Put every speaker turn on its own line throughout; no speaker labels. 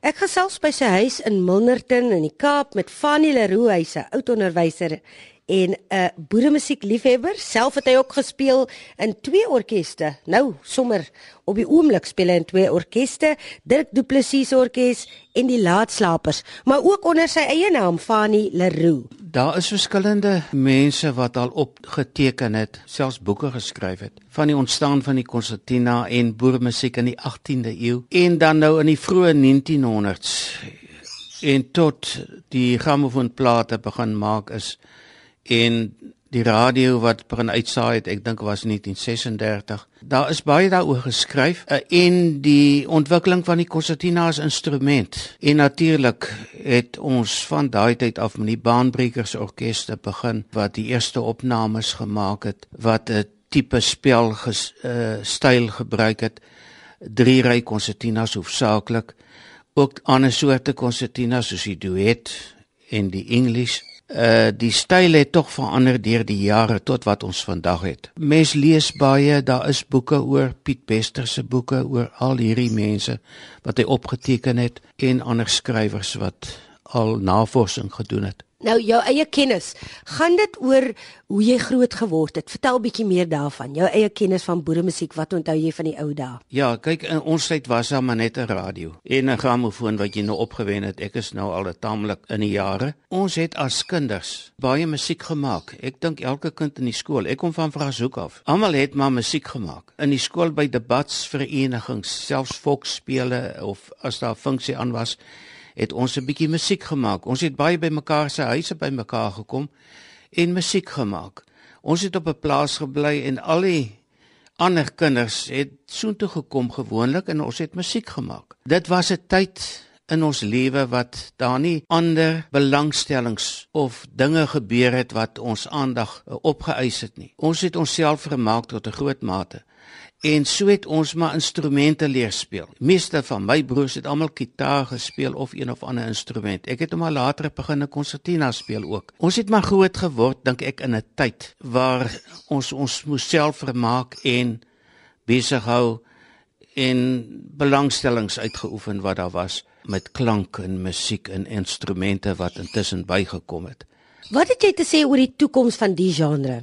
Ek gesels by sy huis in Milnerton in die Kaap met Fanny Leroux, hy's 'n oud onderwyser en 'n boeremusiekliefhebber. Self het hy ook gespeel in twee orkeste. Nou, sommer op die oomblik speel hy in twee orkeste, Dirk Du Plessis Orkees en die Laatslapers, maar ook onder sy eie naam, Fanny Leroux.
Daar is verskillende mense wat al opgeteken het, selfs boeke geskryf het van die ontstaan van die konsertina en boeremusiek in die 18de eeu en dan nou in die vroeë 1900s en tot die grammofoonplate begin maak is en die radio wat begin uitsaai het, ek dink was 1936. Daar is baie daaroor geskryf uh, en die ontwikkeling van die konsertina as instrument. En natuurlik het ons van daai tyd af met die baanbrekers orkeste begin wat die eerste opnames gemaak het wat 'n tipe spel ges, uh, styl gebruik het. Drie ry konsertinas hoofsaaklik, ook ander soorte konsertinas soos die duet en die English uh die styl het tog verander deur die jare tot wat ons vandag het. Mens lees baie, daar is boeke oor Piet Bester se boeke oor al hierdie mense wat hy opgeteken het en ander skrywers wat al navorsing gedoen het.
Nou jou eie kennis, gaan dit oor hoe jy groot geword het? Vertel bietjie meer daarvan. Jou eie kennis van boeremusiek, wat onthou jy van die ou dae?
Ja, kyk, in ons tyd was daar maar net 'n radio en 'n grammofoon wat jy nou opgewen het. Ek is nou al taamlik in die jare. Ons het as kinders baie musiek gemaak. Ek dink elke kind in die skool. Ek kom van Vrazoek af. Almal het maar musiek gemaak. In die skool by debatsverenigings, selfs volksspele of as daar 'n funksie aan was, het ons 'n bietjie musiek gemaak. Ons het baie by mekaar se huise by mekaar gekom en musiek gemaak. Ons het op 'n plaas gebly en al die ander kinders het soontoe gekom gewoonlik en ons het musiek gemaak. Dit was 'n tyd in ons lewe wat daar nie ander belangstellings of dinge gebeur het wat ons aandag opgeëis het nie. Ons het onsself vermaak tot 'n groot mate en so het ons maar instrumente leer speel. Meeste van my broers het almal gitaar gespeel of een of ander instrument. Ek het hom al later begin 'n konsertina speel ook. Ons het maar groot geword dink ek in 'n tyd waar ons ons moes self vermaak en besig hou en belangstellings uitgeoefen wat daar was met klank en musiek en instrumente wat intussen bygekom het.
Wat het jy te sê oor die toekoms van die genre?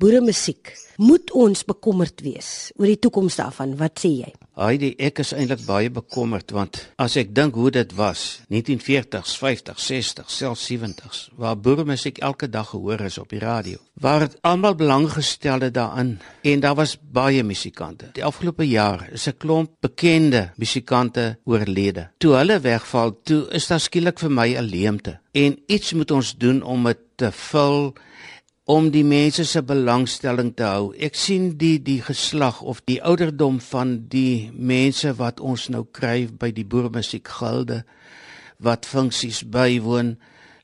Boeremusiek. Moet ons bekommerd wees oor die toekoms daarvan? Wat sê jy?
Heidi, ek is eintlik baie bekommerd want as ek dink hoe dit was, 1940s, 50s, 60s, selfs 70s, waar boeremusiek elke dag gehoor is op die radio, waar almal belang gestel het daarin en daar was baie musikante. Die afgelope jaar is 'n klomp bekende musikante oorlede. Toe hulle wegval, toe is daar skielik vir my 'n leemte en iets moet ons doen om dit te vul om die mense se belangstelling te hou. Ek sien die die geslag of die ouderdom van die mense wat ons nou kry by die boermusiekgilde wat funksies bywoon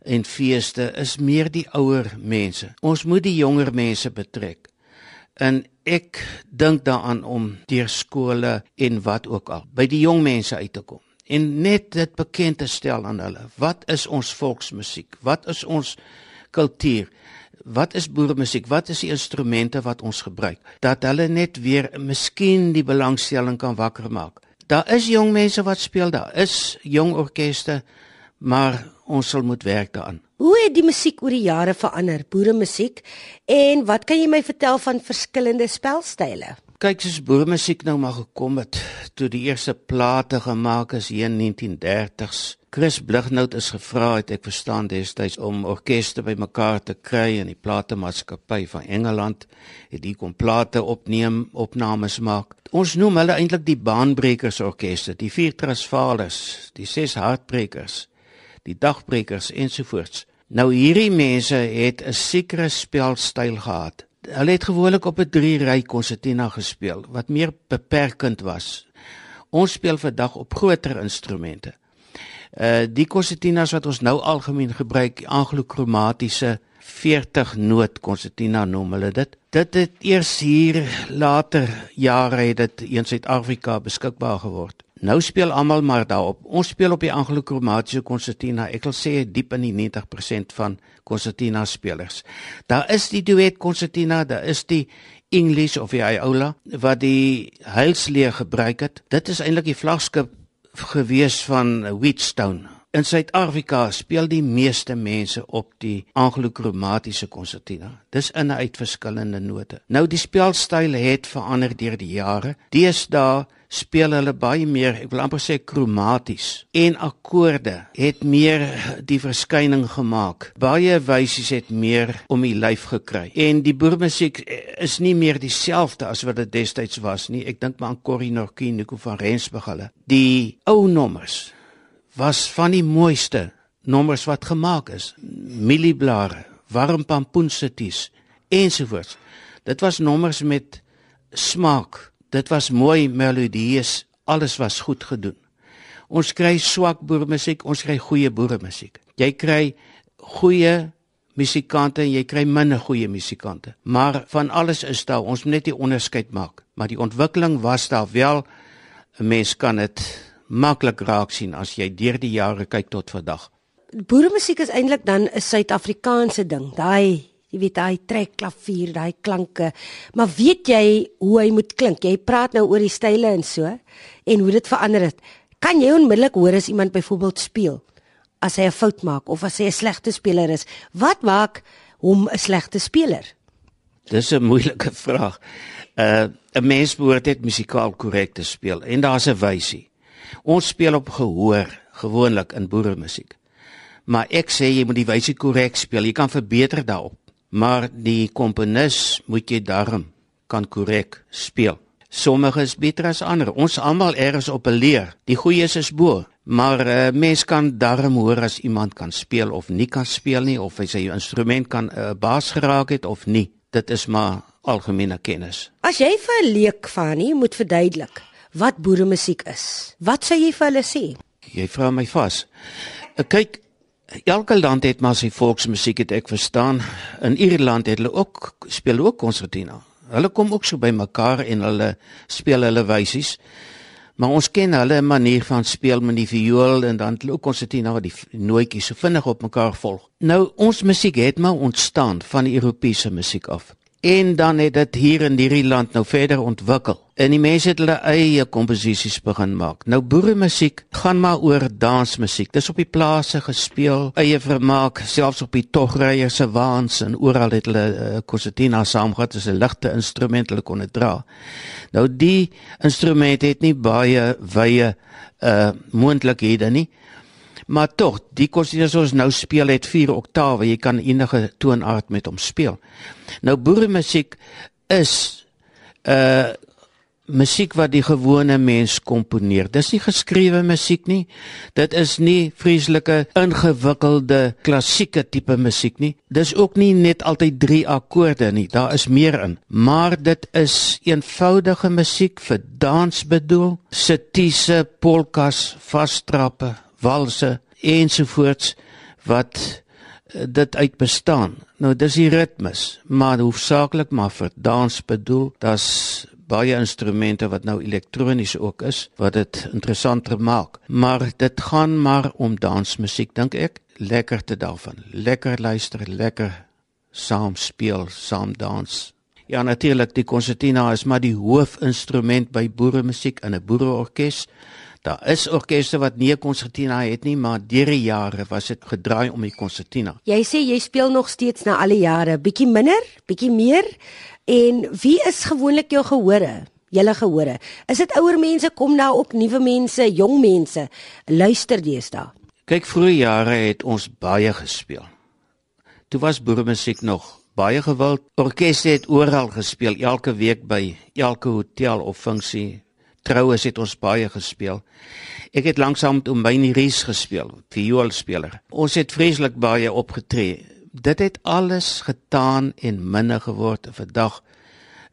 en feeste is meer die ouer mense. Ons moet die jonger mense betrek. En ek dink daaraan om deur skole en wat ook al by die jong mense uit te kom en net dit bekend te stel aan hulle. Wat is ons volksmusiek? Wat is ons kultuur? Wat is boeremusiek? Wat is die instrumente wat ons gebruik? Dat hulle net weer miskien die belangstelling kan wakker maak. Daar is jong mense wat speel, daar is jong orkeste, maar ons sal moet werk daaraan.
Hoe het die musiek oor die jare verander, boeremusiek? En wat kan jy my vertel van verskillende spelstyle?
Kyk, soos boeremusiek nou maar gekom het toe die eerste plate gemaak is hier in 1930s. Chris Blignout is gevra het ek verstaan destyds om orkeste bymekaar te kry in die platemaatskappy van Engeland het die kom plate opneem, opnames maak. Ons noem hulle eintlik die baanbrekers orkeste, die vier Transvaalers, die ses hartbrekers, die dagbrekers ensovoorts. Nou hierdie mense het 'n sekere spelstyl gehad hulle het gewoonlik op 'n 3 ry konsertina gespeel wat meer beperkend was. Ons speel vandag op groter instrumente. Uh die konsertinas wat ons nou algemeen gebruik, anglo-kromatiese 40 noot konsertina noem hulle dit. Dit het eers hier later jare het dit in Suid-Afrika beskikbaar geword. Nou speel almal maar daarop. Ons speel op die anglo-kromatiese konsertina. Ek wil sê diep in die 90% van konsertina spelers. Daar is die duet konsertina, daar is die English of die Iola wat die heilsleer gebruik het. Dit is eintlik die vlaggenskap gewees van Wheatstone. In Suid-Afrika speel die meeste mense op die anglo-kromatiese konsertina. Dis in en uit verskillende note. Nou die spelstyl het verander deur die jare. Deesdae speel hulle baie meer, ek wil amper sê kromaties. En akkoorde het meer die verskyning gemaak. Baie wysies het meer om die lyf gekry. En die boermusiek is nie meer dieselfde as wat dit destyds was nie. Ek dink maar aan Corrie Norkie, Nico van Rensburg hulle. Die ou nommers was van die mooiste nommers wat gemaak is. Mielieblare, warm pampoensities ensovoorts. Dit was nommers met smaak. Dit was mooi melodieus. Alles was goed gedoen. Ons kry swak boermusiek, ons kry goeie boermusiek. Jy kry goeie musikante en jy kry minder goeie musikante. Maar van alles is daar, ons moet net die onderskeid maak. Maar die ontwikkeling was daar wel. 'n Mens kan dit maklik raak sien as jy deur die jare kyk tot vandag.
Boeremusiek is eintlik dan 'n Suid-Afrikaanse ding. Daai, jy weet, daai trekklavier, daai klanke. Maar weet jy hoe hy moet klink? Jy praat nou oor die style en so en hoe dit verander het. Kan jy onmiddellik hoor as iemand byvoorbeeld speel as hy 'n fout maak of as hy 'n slegte speler is? Wat maak hom 'n slegte speler?
Dis 'n moeilike vraag. Uh 'n mens behoort dit musikaal korrek te speel en daar's 'n wysie. Ons speel op gehoor gewoonlik in boeremusiek. Maar ek sê jy moet die wyse korrek speel. Jy kan verbeter daarop. Maar die komponis moet jy darm kan korrek speel. Sommige is beter as ander. Ons almal ergens op 'n leer. Die goeies is bo. Maar uh, mens kan darm hoor as iemand kan speel of nie kan speel nie of hy sy instrument kan 'n uh, baas geraak het of nie. Dit is maar algemene kennis.
As jy vir 'n leek van nie moet verduidelik wat boeremusiek is. Wat sou jy vir hulle sê?
Jy vra my vas. Ek eh, kyk elke land het maar sy volksmusiek het ek verstaan. In Ierland het hulle ook speel ook konsertina. Hulle kom ook so by mekaar en hulle speel hulle wysies. Maar ons ken hulle manier van speel met die viool en dan ook konsertina wat die nootjies so vinnig op mekaar volg. Nou ons musiek het maar ontstaan van die Europese musiek af. En dan het dit hier in hierdie land nou verder ontwikkel. En die mense het hulle eie komposisies begin maak. Nou boeremusiek gaan maar oor dansmusiek. Dis op die plase gespeel, eie vermaak, selfs op die togrye se waans en oral het hulle uh, konsertina saamgehad, dis 'n ligte instrument hulle kon dit dra. Nou die instrument het nie baie wye uh moontlikhede nie. Maar tog, die konsertina soos nou speel het 4 oktawe, jy kan enige toonaard met hom speel. Nou boeremusiek is uh musiek wat die gewone mens komponeer. Dis nie geskrewe musiek nie. Dit is nie vreeslike ingewikkelde klassieke tipe musiek nie. Dis ook nie net altyd 3 akkoorde nie. Daar is meer in. Maar dit is eenvoudige musiek vir dans bedoel. Sitiese, polkas, vastrappe, walse ensovoorts wat eh, dit uit bestaan. Nou dis die ritmes, maar hoofsaaklik maar vir dans bedoel. Daar's baie instrumente wat nou elektronies ook is wat dit interessanter maak. Maar dit gaan maar om dansmusiek dink ek. Lekker te daarvan. Lekker luister, lekker saam speel, saam dans. Ja natuurlik die konsertina is maar die hoofinstrument by boeremusiek in 'n boereorkes. Daar is orkeste wat nie 'n konsertina het nie, maar deur die jare was dit gedraai om die konsertina.
Jy sê jy speel nog steeds na alle jare, bietjie minder, bietjie meer. En wie is gewoonlik jou gehore? Julle gehore. Is dit ouer mense kom nou op nuwe mense, jong mense? Luister deesdae.
Kyk, vroeë jare het ons baie gespeel. Toe was boeremusiek nog baie gewild. Orkeste het oral gespeel, elke week by elke hotel of funksie troues het ons baie gespeel. Ek het lanksaam met Ombyni Rees gespeel, vioolspeler. Ons het vreeslik baie opgetree. Dit het alles getaan en minder geword vandag.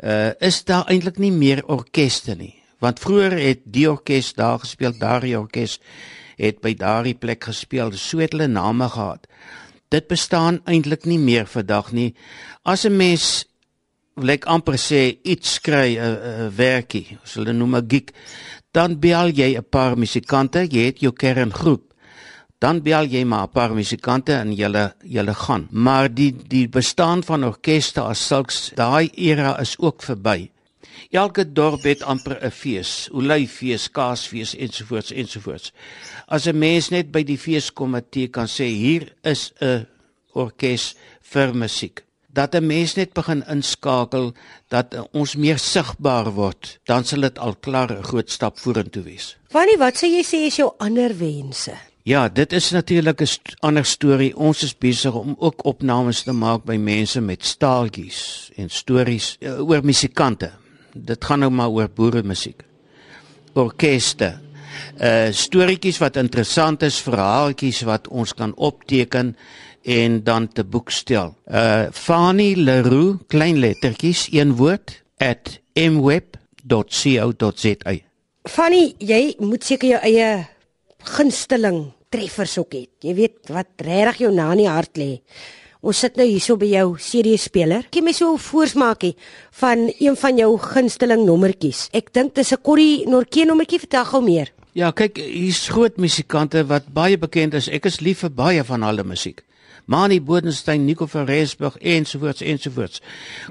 Uh is daar eintlik nie meer orkeste nie. Want vroeër het die orkes daar gespeel, daardie orkes het by daardie plek gespeel, so het hulle name gehad. Dit bestaan eintlik nie meer vandag nie. As 'n mens wil ek amper sê iets kry 'n uh, uh, werkie, as hulle noem 'n gig, dan bel jy 'n paar musikante, jy het jou kerngroep. Dan bel jy maar 'n paar musikante en julle julle gaan. Maar die die bestaan van orkeste as sulks, daai era is ook verby. Elke dorp het amper 'n fees, olyffees, kaasfees ensovoorts ensovoorts. As 'n mens net by die feeskomitee kan sê hier is 'n orkes vir musiek, dat 'n mens net begin inskakel dat ons meer sigbaar word, dan sal dit al klaar 'n groot stap vorentoe wees.
Wanneer wat sê jy sê is jou ander wense?
Ja, dit is natuurlik 'n st ander storie. Ons is besig om ook opnames te maak by mense met staaltjies en stories uh, oor musikante. Dit gaan nou maar oor boere musiek. Orkeste. Uh storieetjies wat interessant is, verhaaltjies wat ons kan opteken en dan te boek stel. Uh Fanny Leroux, klein lettertjies, een woord @mweb.co.za.
Fanny, jy moet seker jou eie gunsteling treffers ook het. Jy weet wat regtig jou na in die hart lê. Ons sit nou hierso by jou CD-speler. Gee my so 'n voorsmaakie van een van jou gunsteling nommertjies. Ek dink dis 'n Corrie Norke nommertjie, vertel gou meer.
Ja, kyk, hier's groot musikante wat baie bekend is. Ek is lief vir baie van hulle musiek. Mani Bodenstein, Nico van Rensburg ensovoorts ensovoorts.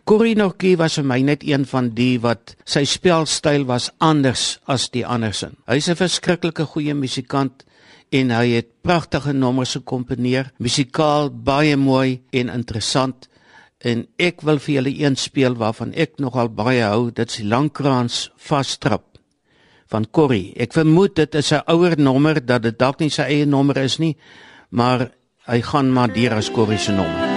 Corrie Norke was vir my net een van die wat sy spelstyl was anders as die andersin. Hy's 'n verskriklike goeie musikant en hy het pragtige nommers gekomponeer, musikaal baie mooi en interessant. En ek wil vir julle een speel waarvan ek nogal baie hou, dit is Langkrans Vastrap van Corrie. Ek vermoed dit is 'n ouer nommer dat dit dalk nie sy eie nommer is nie, maar hy gaan maar deur as Corrie se nommer.